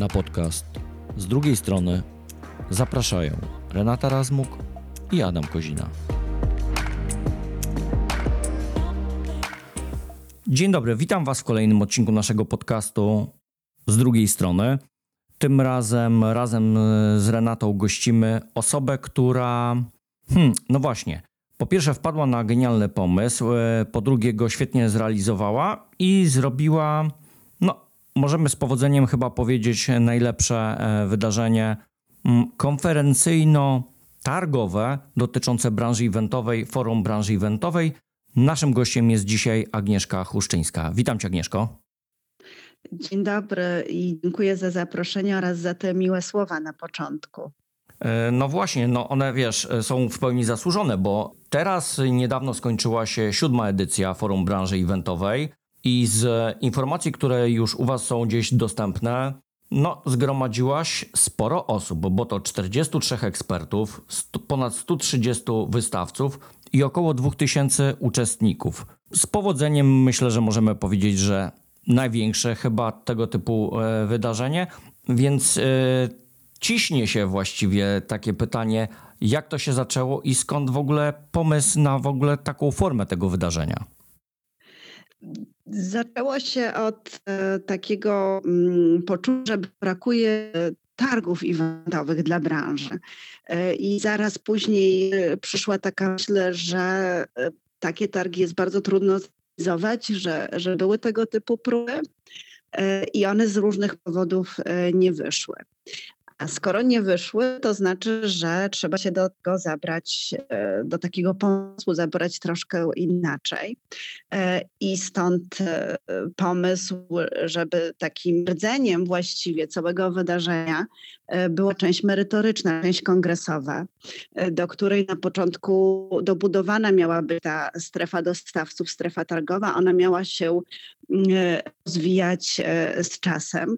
Na podcast z drugiej strony zapraszają Renata Razmuk i Adam Kozina. Dzień dobry, witam Was w kolejnym odcinku naszego podcastu z drugiej strony. Tym razem razem z Renatą gościmy osobę, która. Hmm, no właśnie. Po pierwsze, wpadła na genialny pomysł, e, po drugie, go świetnie zrealizowała i zrobiła, możemy z powodzeniem chyba powiedzieć, najlepsze e, wydarzenie mm, konferencyjno-targowe dotyczące branży eventowej, forum branży eventowej. Naszym gościem jest dzisiaj Agnieszka Huszczyńska. Witam Cię, Agnieszko. Dzień dobry i dziękuję za zaproszenie oraz za te miłe słowa na początku. E, no właśnie, no one wiesz, są w pełni zasłużone, bo teraz niedawno skończyła się siódma edycja Forum Branży Eventowej i z informacji, które już u Was są gdzieś dostępne, no zgromadziłaś sporo osób, bo to 43 ekspertów, ponad 130 wystawców i około 2000 uczestników. Z powodzeniem myślę, że możemy powiedzieć, że największe chyba tego typu e, wydarzenie, więc e, ciśnie się właściwie takie pytanie, jak to się zaczęło i skąd w ogóle pomysł na w ogóle taką formę tego wydarzenia? Zaczęło się od e, takiego mm, poczucia, że brakuje targów eventowych dla branży. E, I zaraz później e, przyszła taka myśl, że takie targi jest bardzo trudno zrealizować, że, że były tego typu próby i one z różnych powodów nie wyszły. A skoro nie wyszły, to znaczy, że trzeba się do tego zabrać, e, do takiego pomysłu zabrać troszkę inaczej. E, I stąd e, pomysł, żeby takim rdzeniem właściwie całego wydarzenia była część merytoryczna, część kongresowa, do której na początku dobudowana miała być ta strefa dostawców, strefa targowa. Ona miała się rozwijać z czasem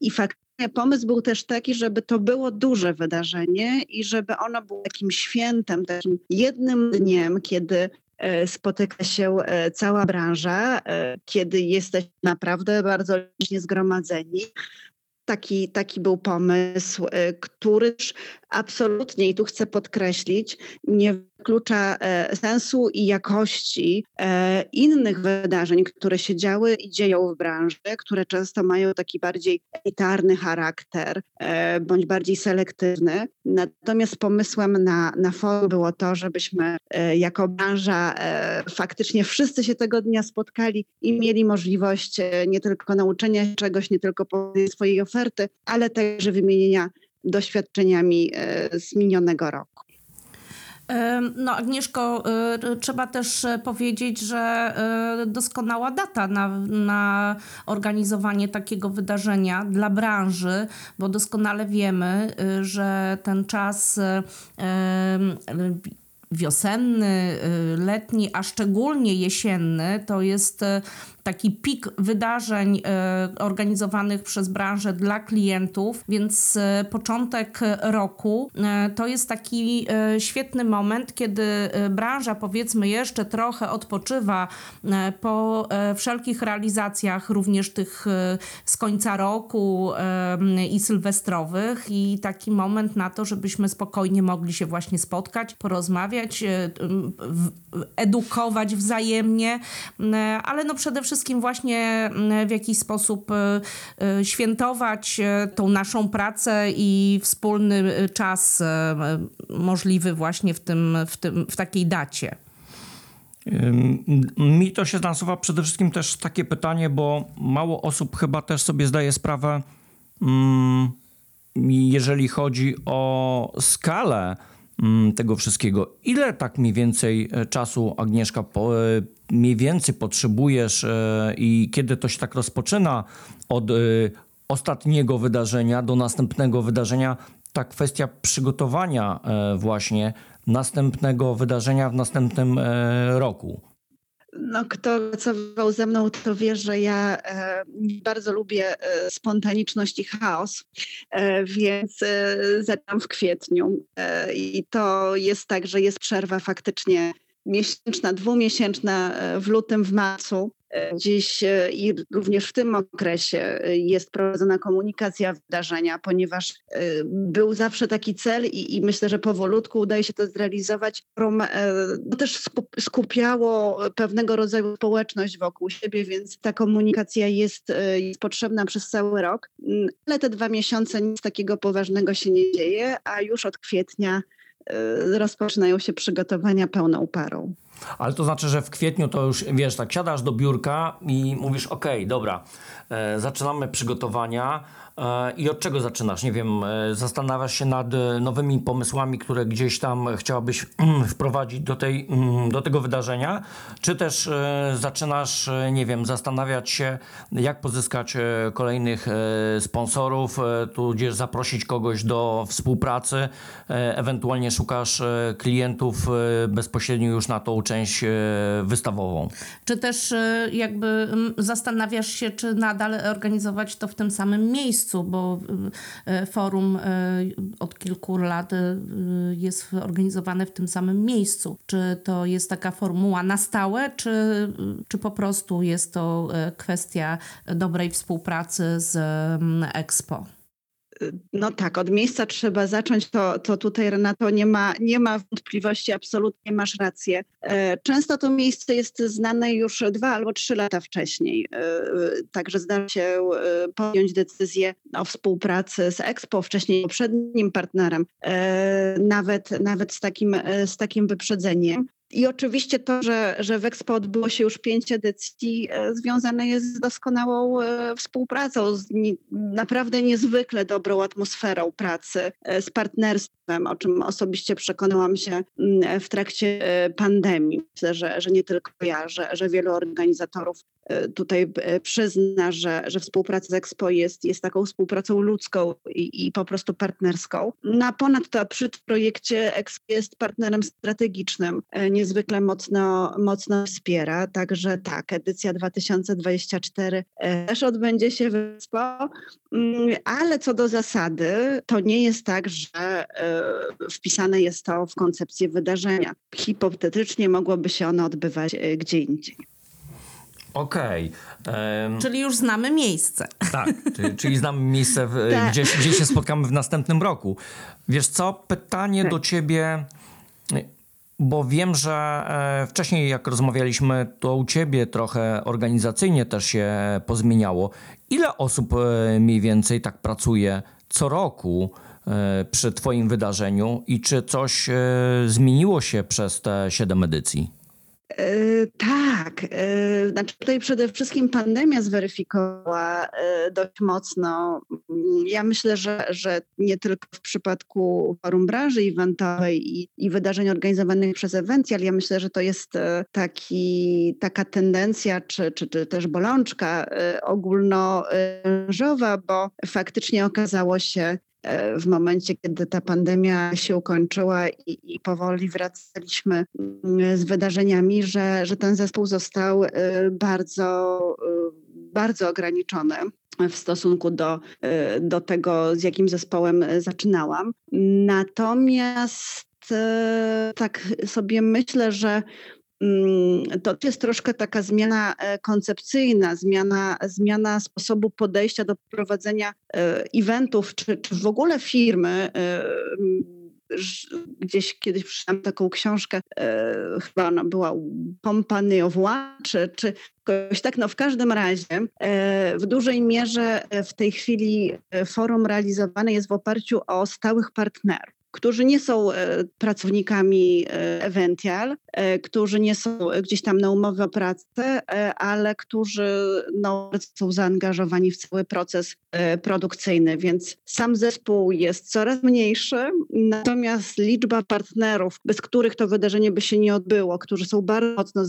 i faktycznie Pomysł był też taki, żeby to było duże wydarzenie i żeby ono było takim świętem, takim jednym dniem, kiedy e, spotyka się e, cała branża, e, kiedy jesteś naprawdę bardzo licznie zgromadzeni. Taki, taki był pomysł, który absolutnie, i tu chcę podkreślić, nie wyklucza e, sensu i jakości e, innych wydarzeń, które się działy i dzieją w branży, które często mają taki bardziej elitarny charakter e, bądź bardziej selektywny. Natomiast pomysłem na, na forum było to, żebyśmy jako branża faktycznie wszyscy się tego dnia spotkali i mieli możliwość nie tylko nauczenia czegoś, nie tylko swojej oferty, ale także wymienienia doświadczeniami z minionego roku. No, Agnieszko, y, trzeba też powiedzieć, że y, doskonała data na, na organizowanie takiego wydarzenia dla branży, bo doskonale wiemy, y, że ten czas wiosenny, letni, a szczególnie jesienny to jest taki pik wydarzeń e, organizowanych przez branżę dla klientów, więc e, początek roku e, to jest taki świetny moment, kiedy branża powiedzmy jeszcze trochę odpoczywa po wszelkich realizacjach, również tych z końca roku i sylwestrowych i taki moment na to, żebyśmy spokojnie mogli się właśnie spotkać, porozmawiać, edukować wzajemnie, ale no przede wszystkim wszystkim właśnie mm, w jakiś sposób e, e, świętować e, tą naszą pracę i wspólny czas możliwy właśnie w, tym, w, tym, w takiej dacie. Mi to się nasuwa przede wszystkim też takie pytanie, bo mało osób chyba też sobie zdaje sprawę, mm, jeżeli chodzi o skalę tego wszystkiego. Ile tak mniej więcej czasu Agnieszka mniej więcej potrzebujesz e, i kiedy to się tak rozpoczyna od e, ostatniego wydarzenia do następnego wydarzenia, ta kwestia przygotowania e, właśnie następnego wydarzenia w następnym roku. No, kto pracował ze mną, to wie, że ja e, bardzo lubię e, spontaniczność i chaos, e, więc zaczynam w kwietniu. I to jest tak, że jest przerwa faktycznie miesięczna, dwumiesięczna e, w lutym, w marcu. Dziś i również w tym okresie jest prowadzona komunikacja wydarzenia, ponieważ był zawsze taki cel i, i myślę, że powolutku udaje się to zrealizować. No też skupiało pewnego rodzaju społeczność wokół siebie, więc ta komunikacja jest, jest potrzebna przez cały rok. Ale te dwa miesiące nic takiego poważnego się nie dzieje, a już od kwietnia rozpoczynają się przygotowania pełną parą. Ale to znaczy, że w kwietniu to już, wiesz, tak siadasz do biurka i mówisz, ok, dobra, e, zaczynamy przygotowania, I od czego zaczynasz? Nie wiem, e, zastanawiasz się nad e, nowymi pomysłami, które gdzieś tam chciałabyś wprowadzić do, tej, mm, do tego wydarzenia? Czy też zaczynasz, nie wiem, zastanawiać się, jak pozyskać kolejnych sponsorów, tudzież zaprosić kogoś do współpracy, ewentualnie szukasz klientów bezpośrednio już na tą część wystawową? Czy też jakby zastanawiasz się, czy nadal organizować to w tym samym miejscu? Miejscu, bo e, forum e, od kilku lat jest organizowane w tym samym miejscu. Czy to jest taka formuła na stałe, czy, czy po prostu jest to kwestia dobrej współpracy z Expo? No tak, od miejsca trzeba zacząć, to, to tutaj Renato nie ma, nie ma wątpliwości, absolutnie masz rację. E, często to miejsce jest znane już dwa albo trzy lata wcześniej, e, także zdarza się e, podjąć decyzję o współpracy z Expo, wcześniej poprzednim partnerem, nawet, nawet z, takim, z takim wyprzedzeniem. I oczywiście to, że, że w Expo odbyło się już pięć edycji, e, związane jest z doskonałą e, współpracą, z naprawdę niezwykle dobrą atmosferą pracy, e, z partnerstwem, o czym osobiście przekonałam się mm, w trakcie pandemii. Myślę, że, że nie tylko ja, że, że wielu organizatorów tutaj przyzna, że, że współpraca z Expo jest, jest taką współpracą ludzką i, i po prostu partnerską. Na ponadto przy projekcie Expo jest partnerem strategicznym niezwykle mocno, mocno wspiera. Także tak, edycja 2024 e, też odbędzie się w Expo, mm, ale co do zasady, to nie jest tak, że e, wpisane jest to w koncepcję wydarzenia. Hipotetycznie mogłoby się ono odbywać e, gdzie indziej. Okej. Okay. Czyli już znamy miejsce. Tak, czyli, czyli znamy miejsce, w, tak. gdzie, gdzie się spotkamy w następnym roku. Wiesz co, pytanie tak. do ciebie bo wiem, że e, wcześniej jak rozmawialiśmy, to u ciebie trochę organizacyjnie też się pozmieniało. Ile osób e, mniej więcej tak pracuje co roku e, przy twoim wydarzeniu i czy coś zmieniło się przez te siedem edycji? E, tak, e, znaczy tutaj przede wszystkim pandemia zweryfikowała e, dość mocno. Ja myślę, że, że nie tylko w przypadku forum branży eventowej i, i wydarzeń organizowanych przez Ewencjal, ja myślę, że to jest taki, taka tendencja, czy, czy, czy też bolączka ogólnorządowa, bo faktycznie okazało się, w momencie, kiedy ta pandemia się ukończyła i, i, powoli wracaliśmy mm, z wydarzeniami, że, że ten zespół został y, bardzo, y, bardzo ograniczony w stosunku do, do tego, z jakim zespołem zaczynałam. Natomiast tak sobie myślę, że to jest troszkę taka zmiana e, koncepcyjna, zmiana, zmiana sposobu podejścia do prowadzenia e, eventów, czy, czy w ogóle firmy. E, gdzieś kiedyś przeczytałam taką książkę, chyba ona była Company of One, czy, czy jakoś tak, no w każdym razie w dużej mierze w tej chwili forum realizowane jest w oparciu o stałych partnerów którzy nie są e, pracownikami e, Evential, e, którzy nie są gdzieś tam na umowę o pracę, ale którzy no, są zaangażowani w cały proces produkcyjny, więc sam zespół jest coraz mniejszy, natomiast liczba partnerów, bez których to wydarzenie by się nie odbyło, którzy są bardzo mocno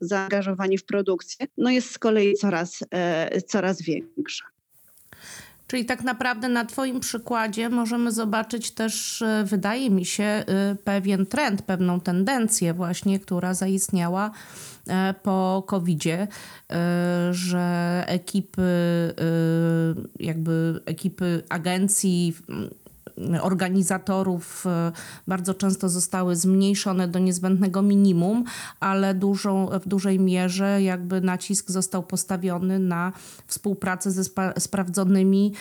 zaangażowani w produkcję, no jest z kolei coraz, coraz większa. Czyli tak naprawdę na Twoim przykładzie możemy zobaczyć też, e, wydaje mi się, e, pewien trend, pewną tendencję właśnie, która zaistniała e, po COVID-zie, że ekipy, jakby ekipy agencji organizatorów e, bardzo często zostały zmniejszone do niezbędnego minimum, ale dużą, w dużej mierze jakby nacisk został postawiony na współpracę ze spa- sprawdzonymi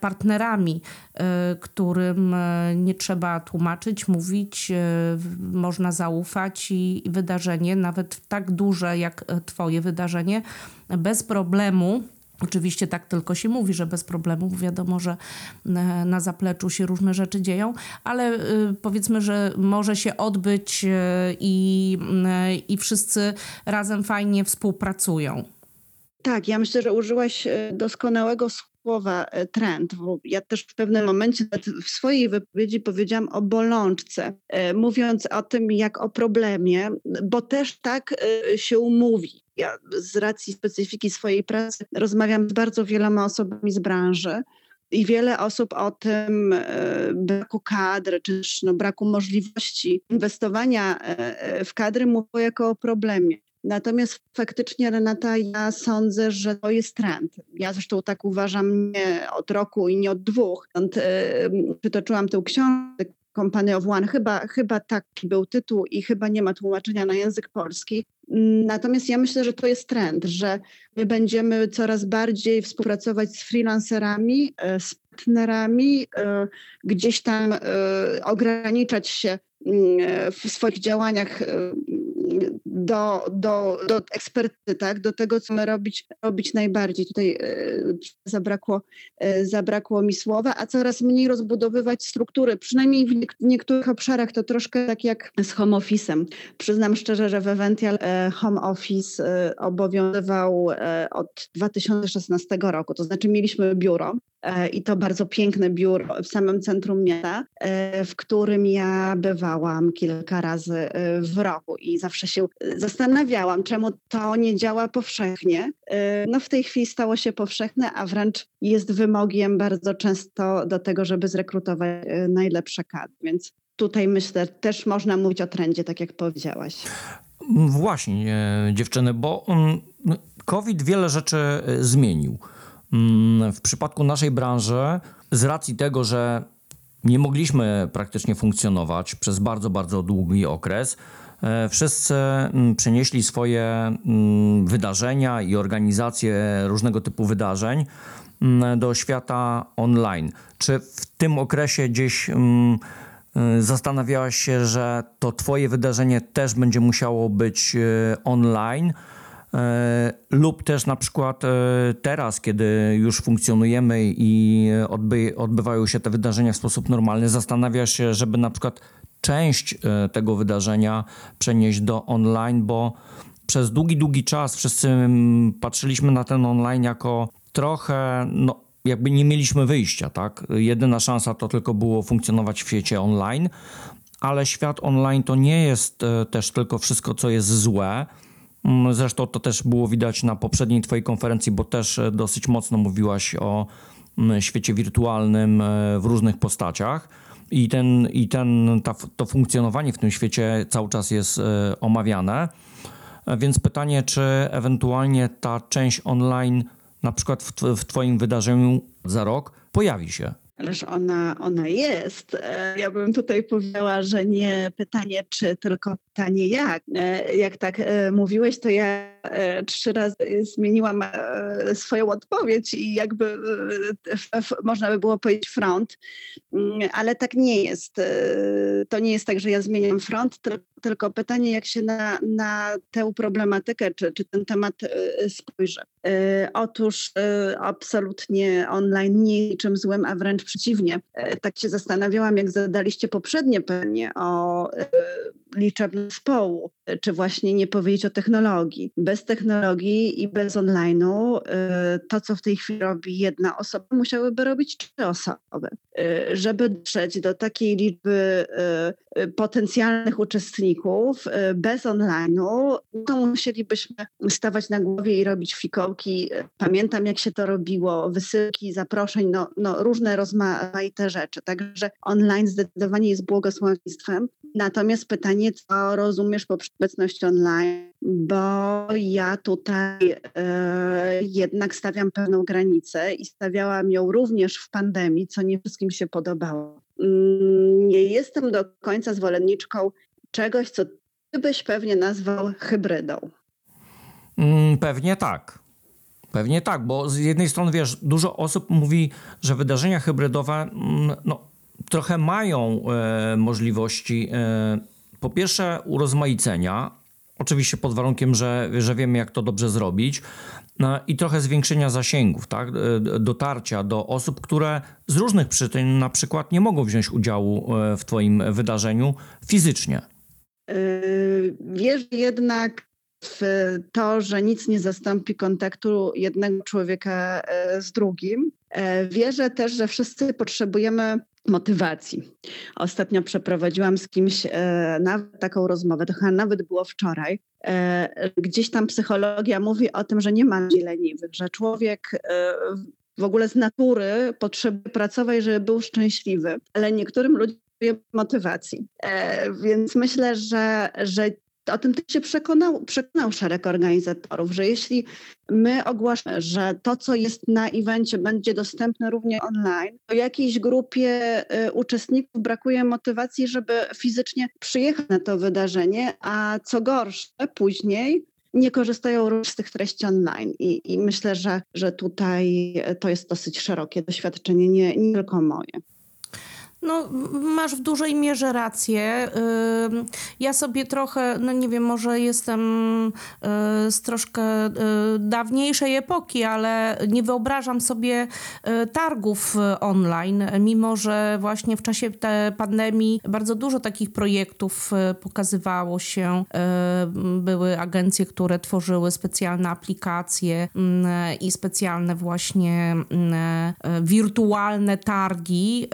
partnerami, którym nie trzeba tłumaczyć, mówić, można zaufać i wydarzenie, nawet tak duże jak Twoje wydarzenie, bez problemu Oczywiście tak tylko się mówi, że bez problemu, wiadomo, że na zapleczu się różne rzeczy dzieją, ale y, powiedzmy, że może się odbyć y, i, i wszyscy razem fajnie współpracują. Tak, ja myślę, że użyłaś doskonałego słowa trend, ja też w pewnym momencie w swojej wypowiedzi powiedziałam o bolączce, mówiąc o tym jak o problemie, bo też tak się mówi ja z racji specyfiki swojej pracy rozmawiam z bardzo wieloma osobami z branży i wiele osób o tym e, braku kadry, czy też no, braku możliwości inwestowania e, e, w kadry mówią jako o problemie. Natomiast faktycznie, Renata, ja sądzę, że to jest trend. Ja zresztą tak uważam nie od roku i nie od dwóch. Przytoczyłam tę książkę Company of One. Chyba, chyba taki był tytuł i chyba nie ma tłumaczenia na język polski. Natomiast ja myślę, że to jest trend, że my będziemy coraz bardziej współpracować z freelancerami, e, z partnerami, e, gdzieś tam e, ograniczać się mm, w swoich działaniach do, do, do eksperty, tak? do tego, co my robić, robić najbardziej. Tutaj zabrakło, zabrakło mi słowa, a coraz mniej rozbudowywać struktury. Przynajmniej w niektórych obszarach to troszkę tak jak z home office'em. Przyznam szczerze, że w Evential home office e, obowiązywał e, od 2016 roku. To znaczy mieliśmy biuro e, i to bardzo piękne biuro w samym centrum miasta, w którym ja bywałam kilka razy w roku i zawsze się zastanawiałam, czemu to nie działa powszechnie. No w tej chwili stało się powszechne, a wręcz jest wymogiem bardzo często do tego, żeby zrekrutować najlepsze kadry. Więc tutaj myślę, też można mówić o trendzie, tak jak powiedziałaś. Właśnie, dziewczyny, bo mm, COVID wiele rzeczy e, zmienił. Mm, w przypadku naszej branży, z racji tego, że nie mogliśmy praktycznie funkcjonować przez bardzo, bardzo długi okres, e, wszyscy mm, przenieśli swoje wydarzenia i organizacje różnego typu wydarzeń do świata online. Czy w tym okresie gdzieś Y, zastanawiałaś się, że to Twoje wydarzenie też będzie musiało być y, online, lub też na przykład teraz, kiedy już funkcjonujemy i odby odbywają się te wydarzenia w sposób normalny, zastanawiasz się, żeby na przykład część tego wydarzenia przenieść do online, bo przez długi, długi czas wszyscy mm, patrzyliśmy na ten online jako trochę no, jakby nie mieliśmy wyjścia, tak? Jedyna szansa to tylko było funkcjonować w świecie online, ale świat online to nie jest e, też tylko wszystko, co jest złe. Mm, zresztą to też było widać na poprzedniej Twojej konferencji, bo też e, dosyć mocno mówiłaś o mm, świecie wirtualnym e, w różnych postaciach. I, ten, i ten, ta, to funkcjonowanie w tym świecie cały czas jest omawiane. Więc pytanie, czy ewentualnie ta część online na przykład w, w Twoim wydarzeniu za rok pojawi się? Ależ ona, ona jest. E, ja bym tutaj powiedziała, że nie pytanie czy, tylko pytanie jak. E, jak tak e, mówiłeś, to ja trzy razy zmieniłam swoją odpowiedź i jakby można by było powiedzieć front, mm, ale tak nie jest. To nie jest tak, że ja zmieniam front, tylko pytanie, jak się na, na tę problematykę czy, czy ten temat spojrzy. Otóż absolutnie online nie niczym złym, a wręcz przeciwnie. E, tak się zastanawiałam, jak zadaliście poprzednie pytanie o e, liczebność zespołu, czy właśnie nie powiedzieć o technologii. Bez technologii i bez online'u e, to, co w tej chwili robi jedna osoba, musiałyby robić trzy osoby. Żeby dotrzeć do takiej liczby potencjalnych uczestników bez online'u, to musielibyśmy stawać na głowie i robić fikołki. Pamiętam, jak się to robiło, wysyłki, zaproszeń, no, no różne rozmaite rzeczy. Także online zdecydowanie jest błogosławieństwem. Natomiast pytanie, co rozumiesz poprzez obecność online, bo ja tutaj e, jednak stawiam pewną granicę i stawiałam ją również w pandemii, co nie wszystkim się podobało. mm, nie jestem do końca zwolenniczką czegoś, co ty byś pewnie nazwał hybrydą. Mm, pewnie tak. Pewnie tak, bo z jednej strony, wiesz, dużo osób mówi, że wydarzenia hybrydowe mm, no, trochę mają e, możliwości e, po pierwsze urozmaicenia, oczywiście pod warunkiem, że, że wiemy jak to dobrze zrobić no, i trochę zwiększenia zasięgów, tak? E, dotarcia do osób, które z różnych przyczyn na przykład nie mogą wziąć udziału e, w twoim wydarzeniu fizycznie. Yy, wierzę jednak w to, że nic nie zastąpi kontaktu jednego człowieka e, z drugim. E, wierzę też, że wszyscy potrzebujemy motywacji. Ostatnio przeprowadziłam z kimś e, taką rozmowę, to chyba nawet było wczoraj. Gdzieś tam psychologia mówi o tym, że nie ma ludzi leniwych, że człowiek w ogóle z natury potrzebuje pracować, żeby był szczęśliwy, ale niektórym ludziom motywacji. E, więc myślę, że, że o tym też się przekonał, przekonał szereg organizatorów, że jeśli my ogłaszamy, że to, co jest na evencie, będzie dostępne również online, to jakiejś grupie y, uczestników brakuje motywacji, żeby fizycznie przyjechać na to wydarzenie, a co gorsze, później nie korzystają również z tych treści online. I, i myślę, że, że tutaj to jest dosyć szerokie doświadczenie, nie, nie tylko moje. No, masz w dużej mierze rację. Ja sobie trochę, no nie wiem, może jestem y, z troszkę y, dawniejszej epoki, ale nie wyobrażam sobie y, targów online, mimo że właśnie w czasie tej pandemii bardzo dużo takich projektów pokazywało się. Były agencje, które tworzyły specjalne aplikacje i specjalne właśnie wirtualne targi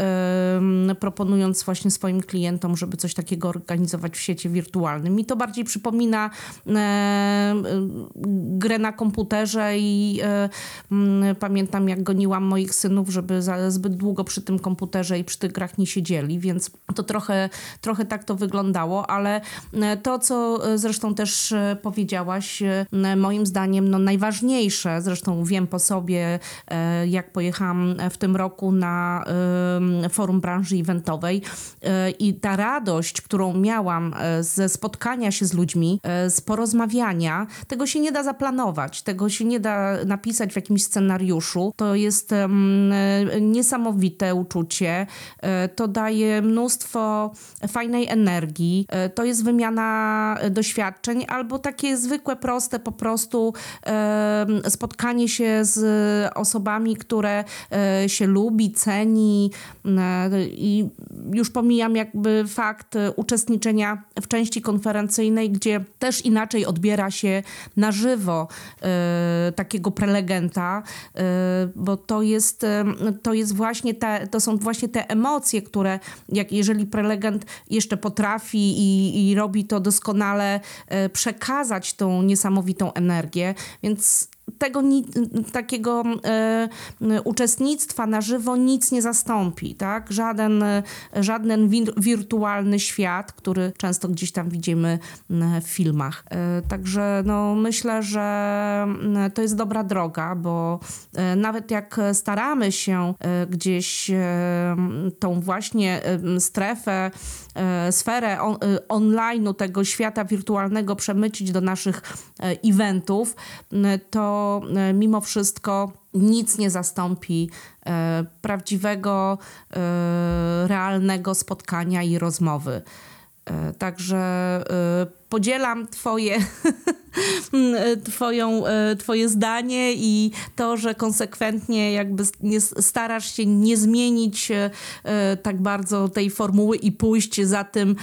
proponując właśnie swoim klientom, żeby coś takiego organizować w sieci wirtualnym. Mi to bardziej przypomina e, grę na komputerze i e, pamiętam jak goniłam moich synów, żeby za, zbyt długo przy tym komputerze i przy tych grach nie siedzieli, więc to trochę, trochę tak to wyglądało, ale e, to, co zresztą też powiedziałaś, moim zdaniem no, najważniejsze, zresztą wiem po sobie, jak pojechałam w tym roku na forum branży branży eventowej e, i ta radość, którą miałam e, ze spotkania się z ludźmi, e, z porozmawiania, tego się nie da zaplanować, tego się nie da napisać w jakimś scenariuszu. To jest niesamowite uczucie, to daje mnóstwo fajnej energii, to jest wymiana doświadczeń albo takie zwykłe, proste po prostu spotkanie się z osobami, które się lubi, ceni, i już pomijam jakby fakt uczestniczenia w części konferencyjnej, gdzie też inaczej odbiera się na żywo y, takiego prelegenta, y, bo to jest, to jest właśnie te, to są właśnie te emocje, które jak jeżeli prelegent jeszcze potrafi i, i robi to doskonale, przekazać tą niesamowitą energię, więc tego takiego e, uczestnictwa na żywo nic nie zastąpi, tak? Żaden, żaden wir- wirtualny świat, który często gdzieś tam widzimy w filmach. E, także no, myślę, że to jest dobra droga, bo e, nawet jak staramy się e, gdzieś e, tą właśnie strefę, sferę on, online'u tego świata wirtualnego przemycić do naszych eventów, to E, mimo wszystko nic nie zastąpi e, prawdziwego, e, realnego spotkania i rozmowy. Także podzielam twoje, twoją, twoje zdanie i to, że konsekwentnie jakby starasz się nie zmienić tak bardzo tej formuły i pójść za tym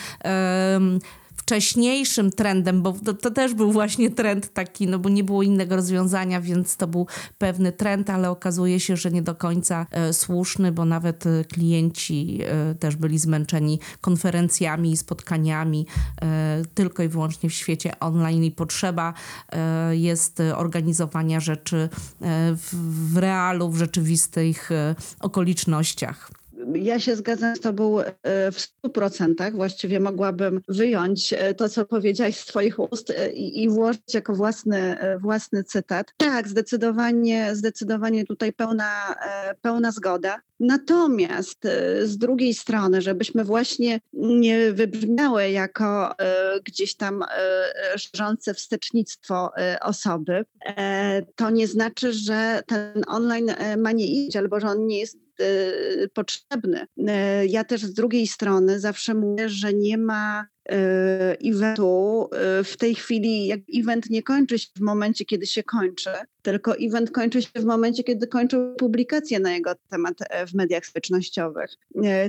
wcześniejszym trendem, bo to, to, też był właśnie trend taki, no bo nie było innego rozwiązania, więc to był pewny trend, ale okazuje się, że nie do końca e, słuszny, bo nawet e, klienci e, też byli zmęczeni konferencjami i spotkaniami e, tylko i wyłącznie w świecie online i potrzeba e, jest organizowania rzeczy e, w, w realu, w rzeczywistych okolicznościach ja się zgadzam z Tobą w stu procentach. Właściwie mogłabym wyjąć to, co powiedziałaś z Twoich ust i, i włożyć jako własny, własny cytat. Tak, zdecydowanie, zdecydowanie tutaj pełna, pełna zgoda. Natomiast z drugiej strony, żebyśmy właśnie nie wybrzmiały jako gdzieś tam szerzące wstecznictwo osoby, to nie znaczy, że ten online ma nie iść albo że on nie jest e, potrzebny. E, ja też z drugiej strony zawsze mówię, że nie ma eventu w tej chwili, jak event nie kończy się w momencie, kiedy się kończy, tylko event kończy się w momencie, kiedy kończą publikacje na jego temat w mediach społecznościowych.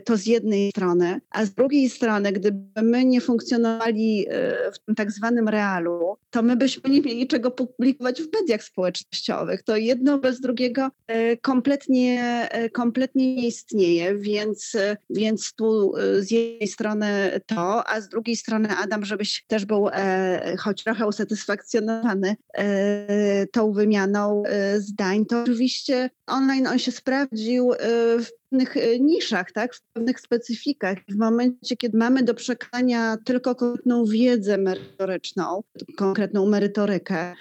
To z jednej strony, a z drugiej strony, gdyby my nie funkcjonowali w tym tak zwanym realu, to my byśmy nie mieli czego publikować w mediach społecznościowych. To jedno bez drugiego kompletnie, kompletnie nie istnieje, więc, więc tu e, z jednej strony to, a z drugiej strony Adam, żebyś też był e, choć trochę usatysfakcjonowany e, tą wymianą e, zdań, to oczywiście online on się sprawdził e, w pewnych e, niszach, tak, w pewnych specyfikach. W momencie, kiedy mamy do przekazania tylko konkretną wiedzę merytoryczną, konkretną merytorykę,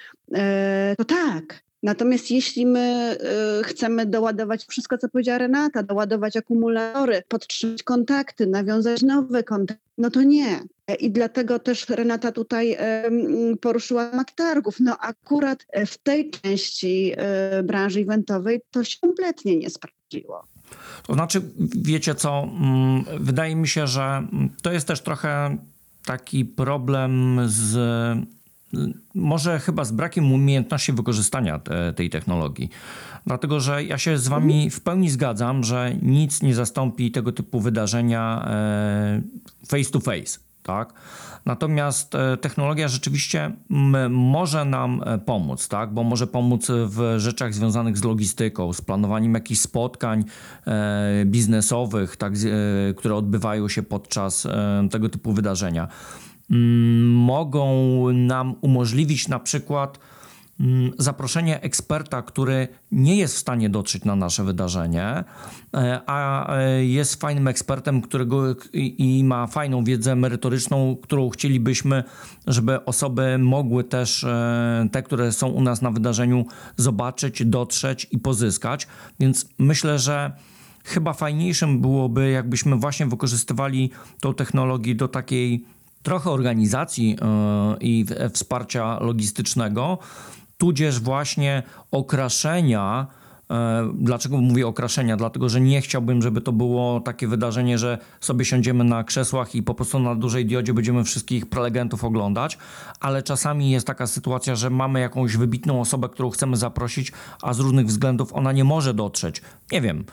to tak, Natomiast jeśli my y, chcemy doładować wszystko, co powiedziała Renata, doładować akumulatory, podtrzymać kontakty, nawiązać nowe kontakty, no to nie. I dlatego też Renata tutaj poruszyła temat targów. No akurat w tej części y, branży eventowej to się kompletnie nie sprawdziło. To znaczy, wiecie co, mm, wydaje mi się, że to jest też trochę taki problem z może chyba z brakiem umiejętności wykorzystania te, tej technologii. Dlatego, że ja się z Wami w pełni zgadzam, że nic nie zastąpi tego typu wydarzenia e, face to face. Tak? Natomiast e, technologia rzeczywiście może nam e, pomóc, tak? bo może pomóc w rzeczach związanych z logistyką, z planowaniem jakichś spotkań biznesowych, tak, które odbywają się podczas tego typu wydarzenia. Mm, mogą nam umożliwić na przykład mm, zaproszenie eksperta, który nie jest w stanie dotrzeć na nasze wydarzenie, e, a e, jest fajnym ekspertem, którego i ma fajną wiedzę merytoryczną, którą chcielibyśmy, żeby osoby mogły też, e, te, które są u nas na wydarzeniu, zobaczyć, dotrzeć i pozyskać. Więc myślę, że chyba fajniejszym byłoby, jakbyśmy właśnie wykorzystywali tą technologię do takiej trochę organizacji e, i wsparcia logistycznego, tudzież właśnie okraszenia. E, dlaczego mówię okraszenia? Dlatego, że nie chciałbym, żeby to było takie wydarzenie, że sobie siądziemy na krzesłach i po prostu na dużej diodzie będziemy wszystkich prelegentów oglądać, ale czasami jest taka sytuacja, że mamy jakąś wybitną osobę, którą chcemy zaprosić, a z różnych względów ona nie może dotrzeć. Nie wiem,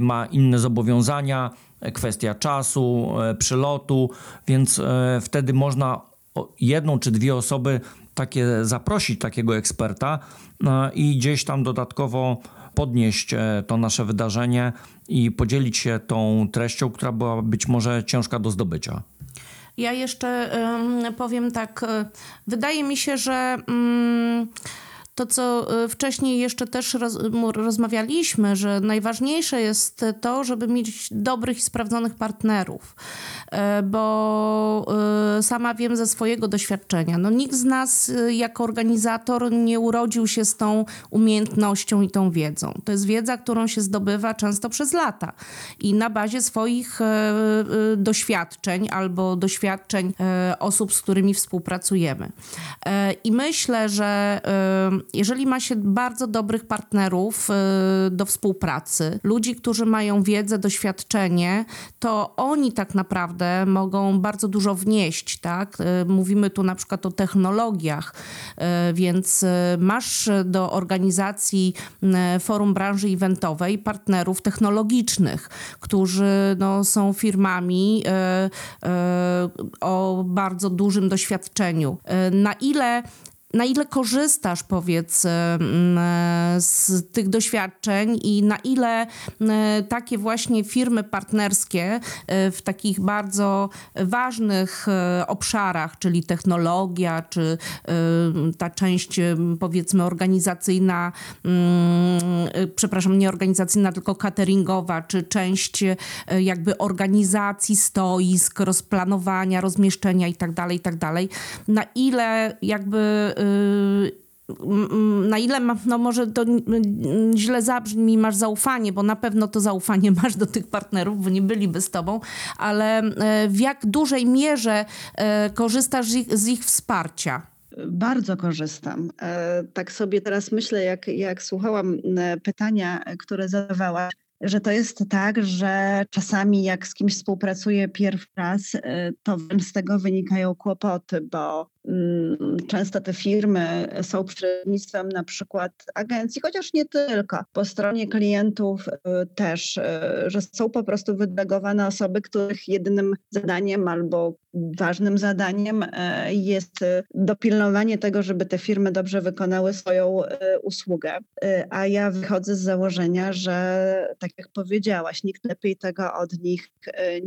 ma inne zobowiązania, kwestia czasu, e, przylotu, więc e, wtedy można jedną czy dwie osoby takie zaprosić takiego eksperta e, i gdzieś tam dodatkowo podnieść to nasze wydarzenie i podzielić się tą treścią, która była być może ciężka do zdobycia. Ja jeszcze powiem tak, wydaje mi się, że. To, co e, wcześniej jeszcze też roz, rozmawialiśmy, że najważniejsze jest to, żeby mieć dobrych i sprawdzonych partnerów, e, bo e, sama wiem ze swojego doświadczenia. No, nikt z nas jako organizator nie urodził się z tą umiejętnością i tą wiedzą. To jest wiedza, którą się zdobywa często przez lata i na bazie swoich doświadczeń albo doświadczeń osób, z którymi współpracujemy. I myślę, że jeżeli ma się bardzo dobrych partnerów y, do współpracy, ludzi, którzy mają wiedzę, doświadczenie, to oni tak naprawdę mogą bardzo dużo wnieść, tak? Y, mówimy tu na przykład o technologiach, y, więc masz do organizacji forum branży eventowej partnerów technologicznych, którzy no, są firmami o bardzo dużym doświadczeniu. Na ile na ile korzystasz, powiedz, z tych doświadczeń i na ile takie właśnie firmy partnerskie w takich bardzo ważnych obszarach, czyli technologia, czy ta część powiedzmy organizacyjna, przepraszam, nie organizacyjna, tylko cateringowa, czy część jakby organizacji stoisk, rozplanowania, rozmieszczenia itd., tak itd., tak na ile jakby na ile, ma, no może to źle zabrzmi, masz zaufanie, bo na pewno to zaufanie masz do tych partnerów, bo nie byliby z tobą, ale e, w jak dużej mierze e, korzystasz z ich, z ich wsparcia? Bardzo korzystam. E, tak sobie teraz myślę, jak, jak słuchałam pytania, które zadawałaś, że to jest tak, że czasami jak z kimś współpracuję pierwszy raz, to z tego wynikają kłopoty, bo często te firmy są przewodnictwem na przykład agencji, chociaż nie tylko. Po stronie klientów y, też, y, że są po prostu wydelegowane osoby, których jedynym zadaniem albo ważnym zadaniem y, jest dopilnowanie tego, żeby te firmy dobrze wykonały swoją usługę. A ja wychodzę z założenia, że tak jak powiedziałaś, nikt lepiej tego od nich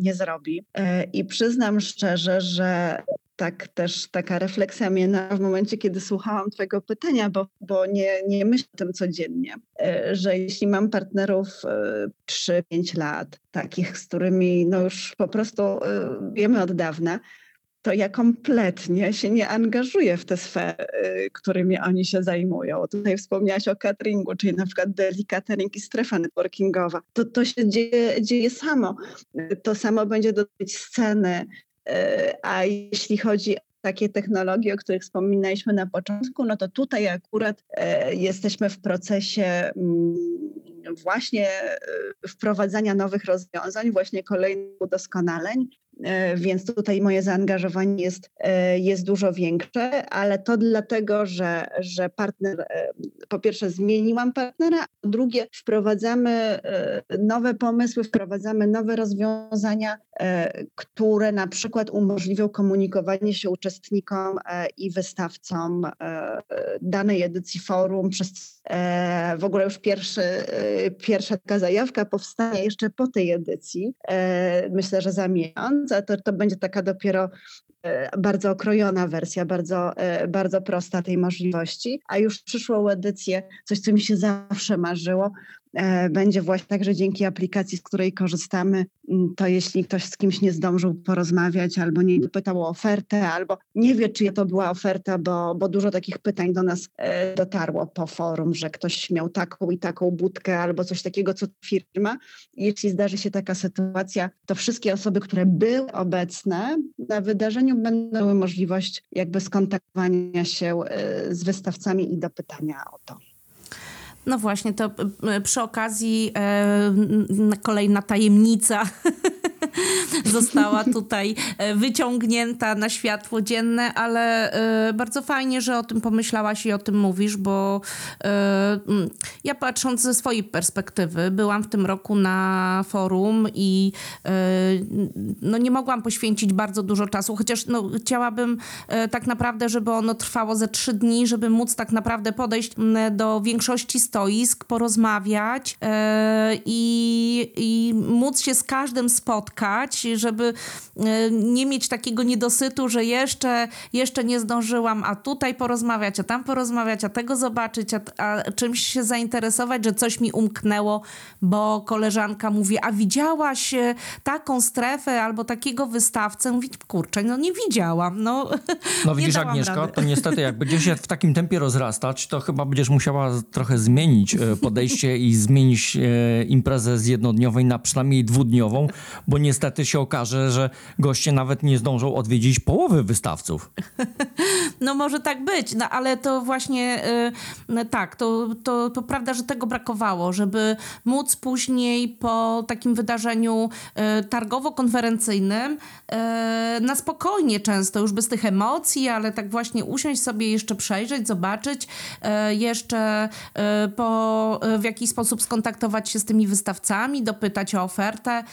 nie zrobi. I przyznam szczerze, że tak też taka refleksja mnie w momencie, kiedy słuchałam Twojego pytania, bo, bo nie, nie myślę o tym codziennie, e, że jeśli mam partnerów 3-5 e, lat, takich, z którymi no już po prostu e, wiemy od dawna, to ja kompletnie się nie angażuję w te sfery, którymi oni się zajmują. Tutaj wspomniałaś o cateringu, czyli na przykład Deli Catering i strefa networkingowa. To, to się dzieje, dzieje samo. To samo będzie dotyczyć sceny, a jeśli chodzi o takie technologie, o których wspominaliśmy na początku, no to tutaj akurat e, jesteśmy w procesie mm, właśnie e, wprowadzania nowych rozwiązań, właśnie kolejnych udoskonaleń. E, więc tutaj moje zaangażowanie jest, e, jest dużo większe, ale to dlatego, że, że partner, e, po pierwsze zmieniłam partnera, po drugie wprowadzamy nowe pomysły, wprowadzamy nowe rozwiązania, które na przykład umożliwią komunikowanie się uczestnikom i wystawcom danej edycji forum przez w ogóle już pierwszy, pierwsza taka zajawka powstanie jeszcze po tej edycji, myślę, że za miesiąc, to, to będzie taka dopiero e, bardzo okrojona wersja, bardzo, e, bardzo prosta tej możliwości. A już przyszłą edycję, coś co mi się zawsze marzyło, będzie właśnie także dzięki aplikacji, z której korzystamy, to jeśli ktoś z kimś nie zdążył porozmawiać albo nie pytał o ofertę, albo nie wie, czy to była oferta, bo, bo dużo takich pytań do nas e, dotarło po forum, że ktoś miał taką i taką budkę albo coś takiego, co firma. Jeśli zdarzy się taka sytuacja, to wszystkie osoby, które były obecne na wydarzeniu, będą miały możliwość jakby skontaktowania się e, z wystawcami i dopytania o to. No właśnie, to e, przy okazji e, kolejna tajemnica została tutaj e, wyciągnięta na światło dzienne, ale bardzo fajnie, że o tym pomyślałaś i o tym mówisz, bo ja patrząc ze swojej perspektywy, byłam w tym roku na forum i no nie mogłam poświęcić bardzo dużo czasu, chociaż no, chciałabym tak naprawdę, żeby ono trwało ze trzy dni, żeby móc tak naprawdę podejść do większości stoisk, porozmawiać i, i móc się z każdym spotkać żeby e, nie mieć takiego niedosytu, że jeszcze, jeszcze nie zdążyłam, a tutaj porozmawiać, a tam porozmawiać, a tego zobaczyć, a, a czymś się zainteresować, że coś mi umknęło, bo koleżanka mówi, a widziałaś e, taką strefę albo takiego wystawcę? Mówi, kurczę, no nie widziałam. No, no widzisz Agnieszka, rady. to niestety jak będzie się w takim tempie rozrastać, to chyba będziesz musiała trochę zmienić e, podejście i zmienić imprezę z jednodniowej na przynajmniej dwudniową, bo nie niestety się okaże, że goście nawet nie zdążą odwiedzić połowy wystawców. No może tak być, no ale to właśnie yy, tak, to, to, to prawda, że tego brakowało, żeby móc później po takim wydarzeniu targowo-konferencyjnym na spokojnie często, już bez tych emocji, ale tak właśnie usiąść sobie jeszcze przejrzeć, zobaczyć, jeszcze po, w jakiś sposób skontaktować się z tymi wystawcami, dopytać o ofertę.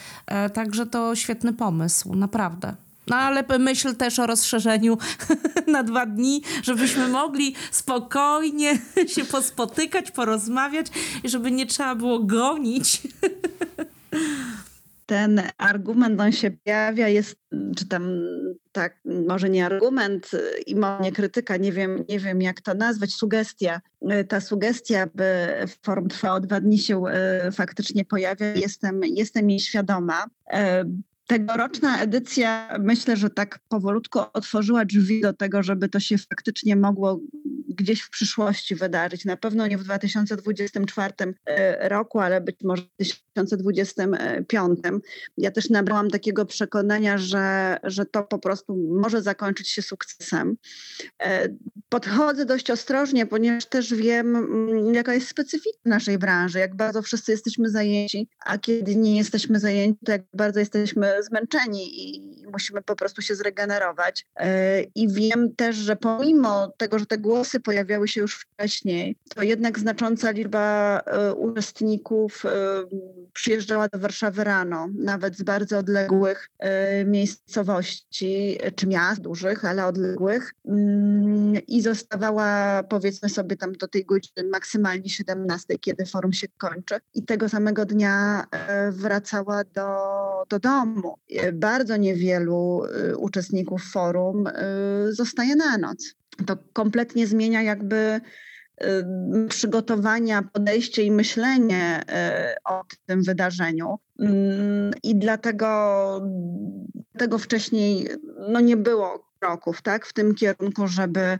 Także to świetny pomysł, naprawdę. No ale myśl też o rozszerzeniu na dwa dni, żebyśmy mogli spokojnie się pospotykać, porozmawiać i żeby nie trzeba było gonić. ten argument, on się pojawia, jest, czy tam tak, może nie argument i może nie krytyka, nie wiem, nie wiem jak to nazwać, sugestia. Ta sugestia, by forum trwało dwa dni się e, faktycznie pojawia, jestem, jestem jej świadoma. E, Tegoroczna edycja myślę, że tak powolutku otworzyła drzwi do tego, żeby to się faktycznie mogło gdzieś w przyszłości wydarzyć. Na pewno nie w 2024 e, roku, ale być może w 2025. Ja też nabrałam takiego przekonania, że, że to po prostu może zakończyć się sukcesem. E, podchodzę dość ostrożnie, ponieważ też wiem, mm, jaka jest specyfika naszej branży, jak bardzo wszyscy jesteśmy zajęci, a kiedy nie jesteśmy zajęci, to jak bardzo jesteśmy zmęczeni i musimy po prostu się zregenerować. E, I wiem też, że pomimo tego, że te głosy pojawiały się już wcześniej, to jednak znacząca liczba e, uczestników e, przyjeżdżała do Warszawy rano, nawet z bardzo odległych miejscowości, czy miast dużych, ale odległych mm, i zostawała powiedzmy sobie tam do tej godziny maksymalnie 17, kiedy forum się kończy i tego samego dnia wracała do, do domu. Bardzo niewielu uczestników forum zostaje na noc. To kompletnie zmienia jakby y, przygotowania, podejście i myślenie o tym wydarzeniu. Mm, I dlatego tego wcześniej no nie było kroków tak, w tym kierunku, żeby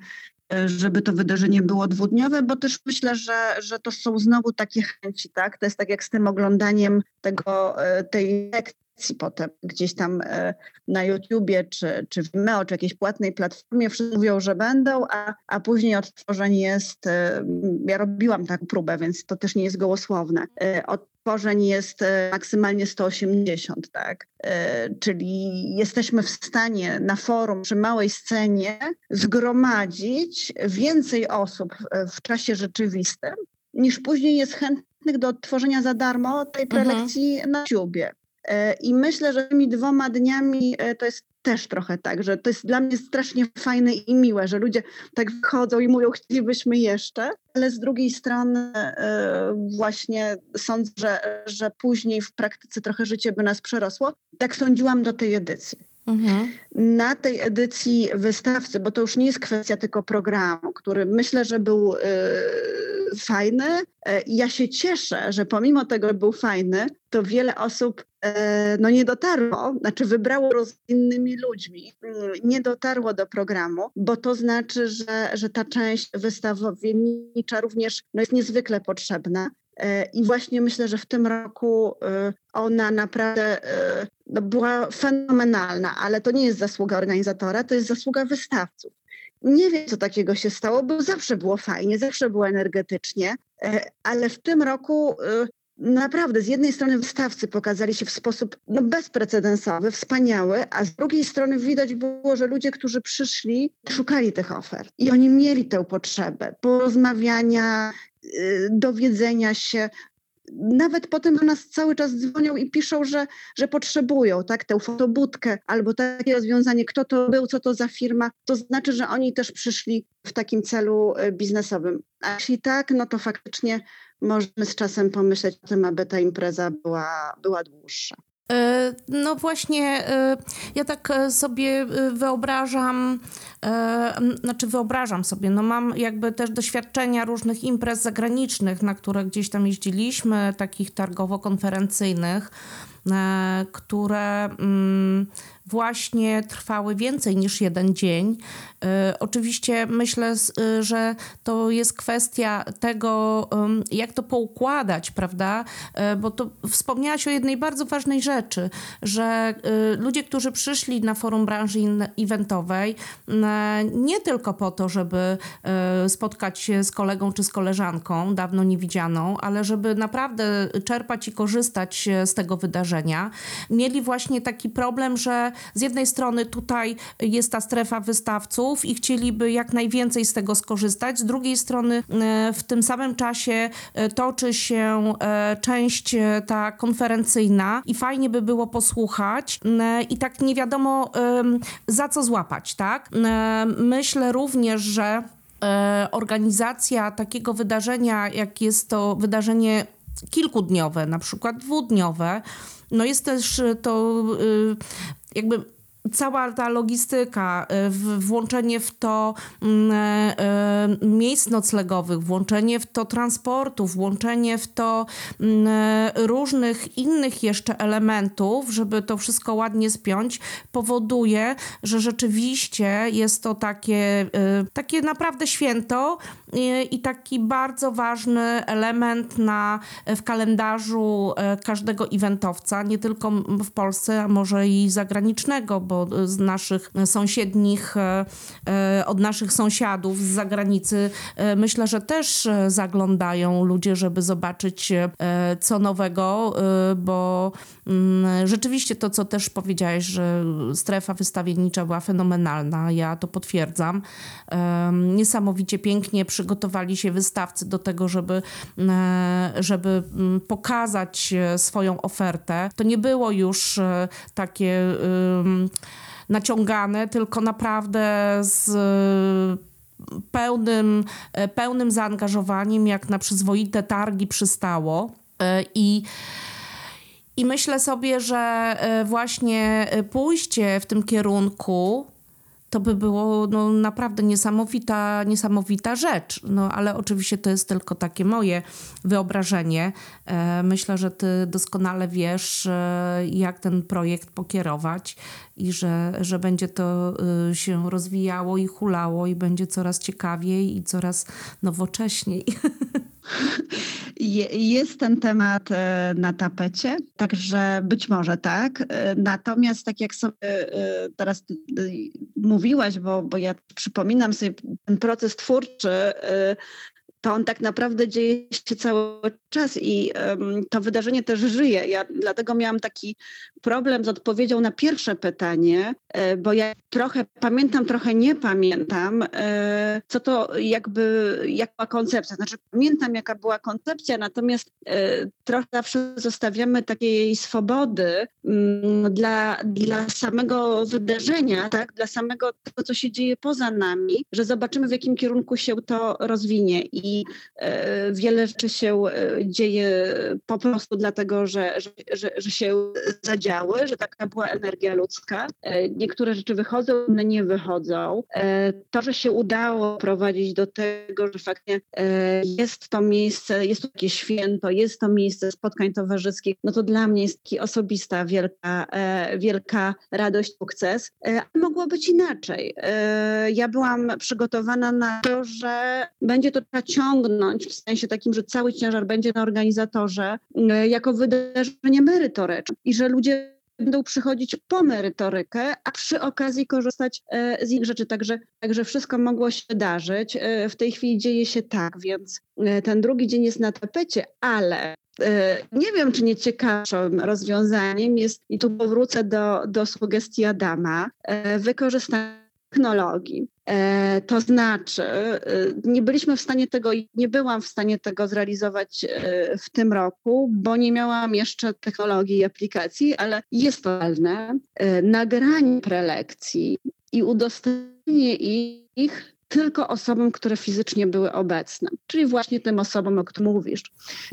żeby to wydarzenie było dwudniowe, bo też myślę, że, że to są znowu takie chęci, tak? To jest tak jak z tym oglądaniem tego, tej lekcji potem gdzieś tam e, na YouTubie, czy, czy w Vimeo, czy jakiejś płatnej platformie, wszyscy mówią, że będą, a, a później odtworzeń jest, e, ja robiłam taką próbę, więc to też nie jest gołosłowne. E, odtworzeń jest maksymalnie 180, tak? Czyli jesteśmy w stanie na forum przy małej scenie zgromadzić więcej osób w czasie rzeczywistym, niż później jest chętnych do odtworzenia za darmo tej mhm. prelekcji mhm. na YouTubie. E, I myślę, że tymi dwoma dniami e, to jest też trochę tak, że to jest dla mnie strasznie fajne i miłe, że ludzie tak wychodzą i mówią, chcielibyśmy jeszcze, ale z drugiej strony e, właśnie sądzę, że, że później w praktyce trochę życie by nas przerosło. Tak sądziłam do tej edycji. Mhm. Na tej edycji wystawcy, bo to już nie jest kwestia tylko programu, który myślę, że był fajny. Ja się cieszę, że pomimo tego, że był fajny, to wiele osób no nie dotarło, znaczy wybrało z innymi ludźmi, mm, nie dotarło do programu, bo to znaczy, że, że ta część wystawowiennicza również no jest niezwykle potrzebna. E, I właśnie myślę, że w tym roku e, ona naprawdę no była fenomenalna, ale to nie jest zasługa organizatora, to jest zasługa wystawców. Nie wiem, co takiego się stało, bo zawsze było fajnie, zawsze było energetycznie, ale w tym roku naprawdę z jednej strony wystawcy pokazali się w sposób no, bezprecedensowy, wspaniały, a z drugiej strony widać było, że ludzie, którzy przyszli, szukali tych ofert i oni mieli tę potrzebę porozmawiania, yy, dowiedzenia się. Nawet potem do nas cały czas dzwonią i piszą, że, że potrzebują tak, tę fotobudkę albo takie rozwiązanie, kto to był, co to za firma. To znaczy, że oni też przyszli w takim celu y, biznesowym. A jeśli tak, no to faktycznie możemy z czasem pomyśleć o tym, aby ta impreza była, była dłuższa. E, no właśnie, e, ja tak e, sobie wyobrażam, znaczy wyobrażam sobie, no mam jakby też doświadczenia różnych imprez zagranicznych, na które gdzieś tam jeździliśmy, takich targowo-konferencyjnych, które mm, właśnie trwały więcej niż jeden dzień. Y, oczywiście myślę, y, że to jest kwestia tego, jak to poukładać, prawda? Y, bo to wspomniałaś o jednej bardzo ważnej rzeczy, że ludzie, którzy przyszli na forum branży eventowej, nie tylko po to, żeby spotkać się z kolegą czy z koleżanką, dawno niewidzianą, ale żeby naprawdę czerpać i korzystać z tego wydarzenia, mieli właśnie taki problem, że z jednej strony tutaj jest ta strefa wystawców i chcieliby jak najwięcej z tego skorzystać, z drugiej strony e, w tym samym czasie e, toczy się e, część ta konferencyjna i fajnie by było posłuchać i tak nie wiadomo za co złapać, tak? Myślę również, że organizacja takiego wydarzenia, jak jest to wydarzenie kilkudniowe, na przykład dwudniowe, no jest też to y, jakby cała ta logistyka, y, włączenie w to mm, e, e, miejsc noclegowych, włączenie w to transportu, włączenie w to mm, e, różnych innych jeszcze elementów, żeby to wszystko ładnie spiąć, powoduje, że rzeczywiście jest to takie, y, takie naprawdę święto y, i taki bardzo ważny element na, w kalendarzu każdego eventowca, nie tylko w Polsce, a może i zagranicznego, bo z naszych sąsiednich, e, e, od naszych sąsiadów z zagranicy e, myślę, że też zaglądają ludzie, żeby zobaczyć co nowego, bo mm, rzeczywiście to, co też powiedziałeś, że strefa wystawiennicza była fenomenalna, ja to potwierdzam. Niesamowicie pięknie przygotowali się wystawcy do tego, żeby, żeby pokazać swoją ofertę. To nie było już takie naciągane, tylko naprawdę z e, pełnym, e, pełnym zaangażowaniem, jak na przyzwoite targi przystało. E, I i myślę sobie, że właśnie pójście w tym kierunku to by było no, naprawdę niesamowita, niesamowita rzecz. No, ale oczywiście to jest tylko takie moje wyobrażenie. E, Myślę, że ty doskonale wiesz, e, jak ten projekt pokierować i że, że będzie to e, się rozwijało i hulało i będzie coraz ciekawiej i coraz nowocześniej. Je, jest ten temat na tapecie, także być może tak. Natomiast tak jak sobie teraz ty mówiłaś, bo, bo ja przypominam sobie ten proces twórczy, e, to on tak naprawdę dzieje się cały czas i em, to wydarzenie też żyje. Ja dlatego miałam taki problem z odpowiedzią na pierwsze pytanie, e, bo ja trochę pamiętam, trochę nie pamiętam, e, co to jakby, jaka była koncepcja. Znaczy pamiętam, jaka była koncepcja, natomiast e, trochę zawsze zostawiamy takiej swobody mm, dla, dla samego wydarzenia, tak? dla samego tego, co się dzieje poza nami, że zobaczymy, w jakim kierunku się to rozwinie. I e, wiele rzeczy się e, dzieje po prostu dlatego, że, że, że, się zadziały, że taka była energia ludzka. E, Niektóre rzeczy wychodzą, inne nie wychodzą. To, że się udało prowadzić do tego, że faktycznie jest to miejsce, jest to takie święto, jest to miejsce spotkań towarzyskich, no to dla mnie jest taki osobista wielka, wielka radość, sukces. Mogło być inaczej. Ja byłam przygotowana na to, że będzie to trzeba ciągnąć w sensie takim, że cały ciężar będzie na organizatorze e, jako wydarzenie merytoryczne i że ludzie będą przychodzić po merytorykę, a przy okazji korzystać e, z innych rzeczy. Także, także wszystko mogło się wydarzyć. E, W tej chwili dzieje się tak, więc ten drugi dzień jest na tapecie, ale nie wiem, czy nie ciekawszym rozwiązaniem jest, i tu powrócę do, do sugestii Adama, wykorzystanie technologii. E, To znaczy, e, nie byliśmy w stanie tego, nie byłam w stanie tego zrealizować e, w tym roku, bo nie miałam jeszcze technologii i aplikacji, ale jest to realne. E, Nagranie prelekcji i udostępnienie ich tylko osobom, które fizycznie były obecne, czyli właśnie tym osobom, o których mówisz,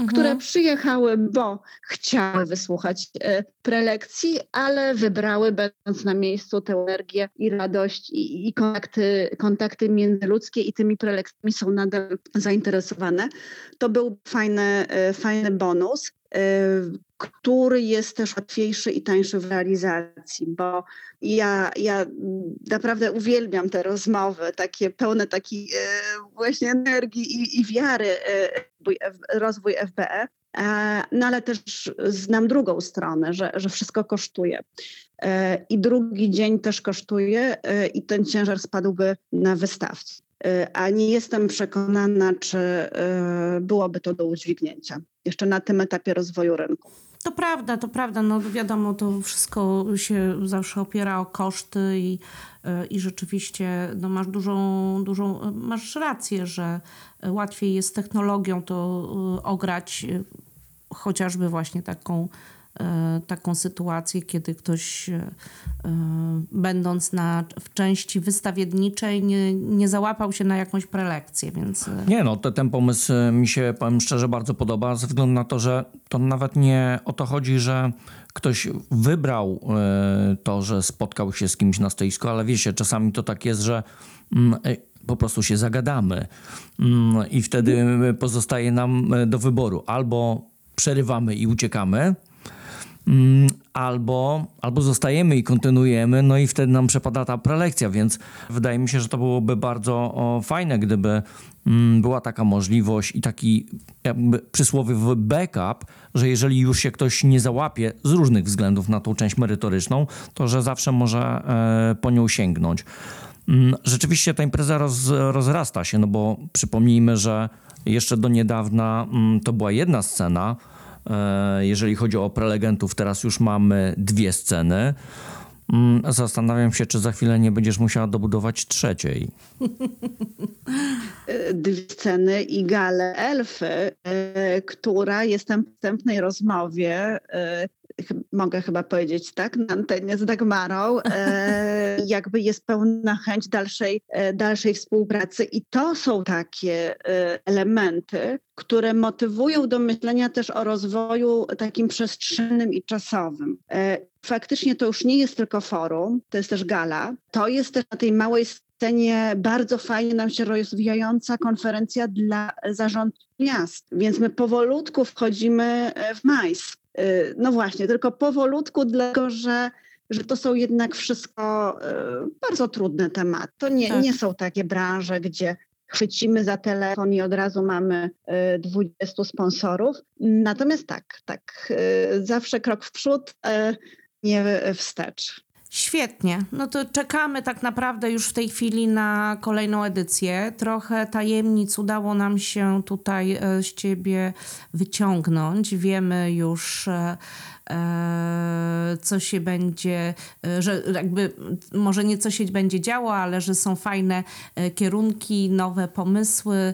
które przyjechały, bo chciały wysłuchać e, prelekcji, ale wybrały, będąc na miejscu, tę energię i radość i, i kontakty, kontakty międzyludzkie i tymi prelekcjami są nadal zainteresowane. To był fajny, e, fajny bonus, który jest też łatwiejszy i tańszy w realizacji, bo ja, ja naprawdę uwielbiam te rozmowy, takie pełne takiej e, właśnie energii i, i wiary e, rozwój FBE. E, No ale też znam drugą stronę, że, że wszystko kosztuje. E, I drugi dzień też kosztuje i ten ciężar spadłby na wystawcę. E, A nie jestem przekonana, czy e, byłoby to do udźwignięcia jeszcze na tym etapie rozwoju rynku. To prawda, to prawda. No wiadomo, to wszystko się zawsze opiera o koszty i, e, i rzeczywiście no masz dużą, dużą, masz rację, że łatwiej jest technologią to ograć chociażby właśnie taką, taką sytuację, kiedy ktoś będąc na, w części wystawienniczej nie, nie załapał się na jakąś prelekcję, więc... Nie no, to, ten pomysł mi się, powiem szczerze, bardzo podoba, ze względu na to, że to nawet nie o to chodzi, że ktoś wybrał to, że spotkał się z kimś na stoisku, ale wiecie, czasami to tak jest, że mm, po prostu się zagadamy mm, i wtedy pozostaje nam do wyboru. Albo przerywamy i uciekamy, albo, albo zostajemy i kontynuujemy, no i wtedy nam przepada ta prelekcja, więc wydaje mi się, że to byłoby bardzo fajne, gdyby mm, była taka możliwość i taki jakby przysłowiowy backup, że jeżeli już się ktoś nie załapie z różnych względów na tą część merytoryczną, to że zawsze może e, po nią sięgnąć. Mm, rzeczywiście ta impreza roz, rozrasta się, no bo przypomnijmy, że jeszcze do niedawna mm, to była jedna scena. E, jeżeli chodzi o prelegentów, teraz już mamy dwie sceny. Mm, zastanawiam się, czy za chwilę nie będziesz musiała dobudować trzeciej. Dwie sceny i galę elfy, e, która jestem w wstępnej rozmowie e, mogę chyba powiedzieć tak, na antenie z Dagmarą, e, jakby jest pełna chęć dalszej, e, dalszej współpracy. I to są takie e, elementy, które motywują do myślenia też o rozwoju takim przestrzennym i czasowym. Faktycznie to już nie jest tylko forum, to jest też gala, to jest też na tej małej scenie bardzo fajnie nam się rozwijająca konferencja dla zarządów miast. Więc my powolutku wchodzimy w majs. Y, no właśnie, tylko powolutku, dlatego że, że to są jednak wszystko y, bardzo trudne tematy. To nie, tak. nie są takie branże, gdzie chwycimy za telefon i od razu mamy 20 y, sponsorów. Natomiast tak, tak, zawsze krok w przód, nie wstecz. Świetnie. No to czekamy tak naprawdę już w tej chwili na kolejną edycję. Trochę tajemnic udało nam się tutaj e, z ciebie wyciągnąć. Wiemy już e, e, co się będzie, że jakby może nie co się będzie działo, ale że są fajne kierunki, nowe pomysły.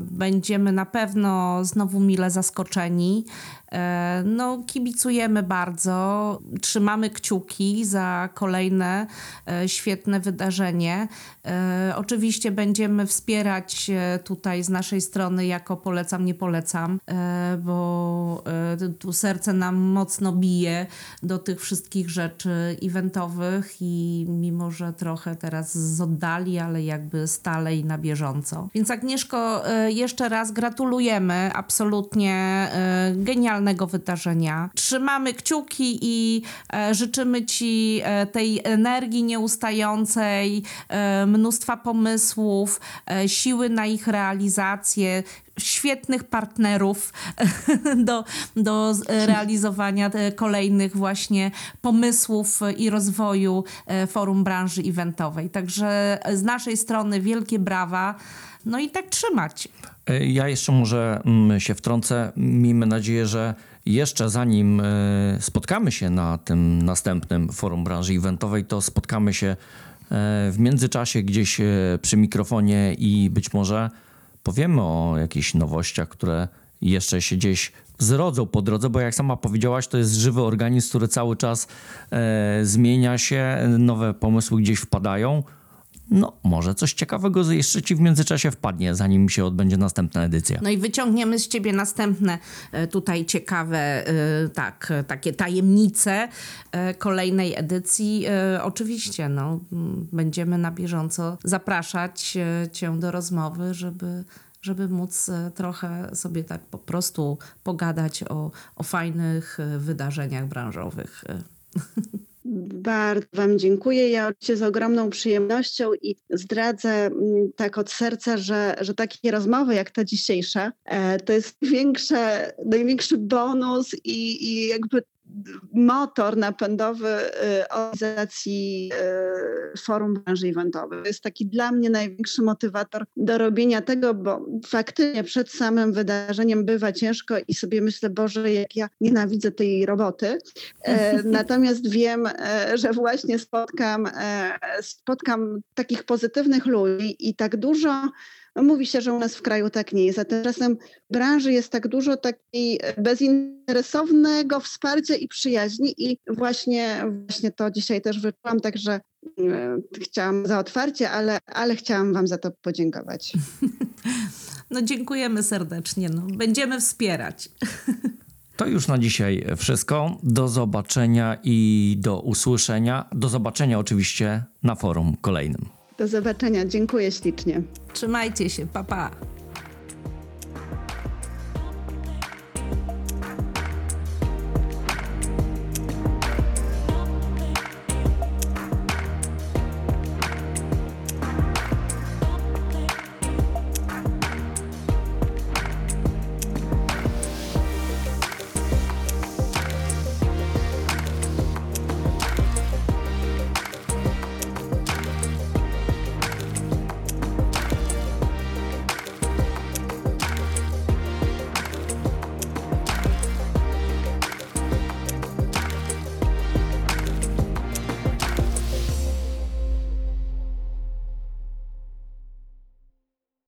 Będziemy na pewno znowu mile zaskoczeni. E, no, kibicujemy bardzo, trzymamy kciuki za kolejne e, świetne wydarzenie. E, oczywiście będziemy wspierać tutaj z naszej strony jako polecam, nie polecam, bo tu serce nam mocno bije do tych wszystkich rzeczy eventowych i mimo, że trochę teraz z oddali, ale jakby stale i na bieżąco. Więc Agnieszko, jeszcze raz gratulujemy, absolutnie genialne wydarzenia. Trzymamy kciuki i e, życzymy Ci e, tej energii nieustającej, e, mnóstwa pomysłów, siły na ich realizację, świetnych partnerów do, do realizowania kolejnych właśnie pomysłów i rozwoju e, forum branży eventowej. Także z naszej strony wielkie brawa. No i tak trzymać. E, ja jeszcze może mm, się wtrącę. Miejmy nadzieję, że jeszcze zanim e, spotkamy się na tym następnym forum branży eventowej, to spotkamy się e, w międzyczasie gdzieś przy mikrofonie i być może powiemy o jakichś nowościach, które jeszcze się gdzieś zrodzą po drodze, bo jak sama powiedziałaś, to jest żywy organizm, który cały czas e, zmienia się, nowe pomysły gdzieś wpadają no może coś ciekawego jeszcze ci w międzyczasie wpadnie, zanim się odbędzie następna edycja. No i wyciągniemy z ciebie następne e, tutaj ciekawe, e, tak, takie tajemnice e, kolejnej edycji. Oczywiście, no, będziemy na bieżąco zapraszać cię do rozmowy, żeby żeby móc trochę sobie tak po prostu pogadać o, o fajnych wydarzeniach branżowych. Bardzo Wam dziękuję. Ja oczywiście z ogromną przyjemnością i zdradzę mm, tak od serca, że, że takie rozmowy jak ta dzisiejsza e, to jest największy bonus i, i jakby motor napędowy y, organizacji y, Forum Branży Eventowej. To jest taki dla mnie największy motywator do robienia tego, bo faktycznie przed samym wydarzeniem bywa ciężko i sobie myślę, Boże, jak ja nienawidzę tej roboty. E, Natomiast wiem, e, że właśnie spotkam, e, spotkam takich pozytywnych ludzi i tak dużo no mówi się, że u nas w kraju tak nie jest, a tymczasem w branży jest tak dużo takiej bezinteresownego wsparcia i przyjaźni i właśnie, właśnie to dzisiaj też wyczułam, także e, chciałam za otwarcie, ale, ale chciałam wam za to podziękować. No dziękujemy serdecznie. No, będziemy wspierać. To już na dzisiaj wszystko. Do zobaczenia i do usłyszenia. Do zobaczenia oczywiście na forum kolejnym. Do zobaczenia, dziękuję ślicznie. Trzymajcie się, pa pa.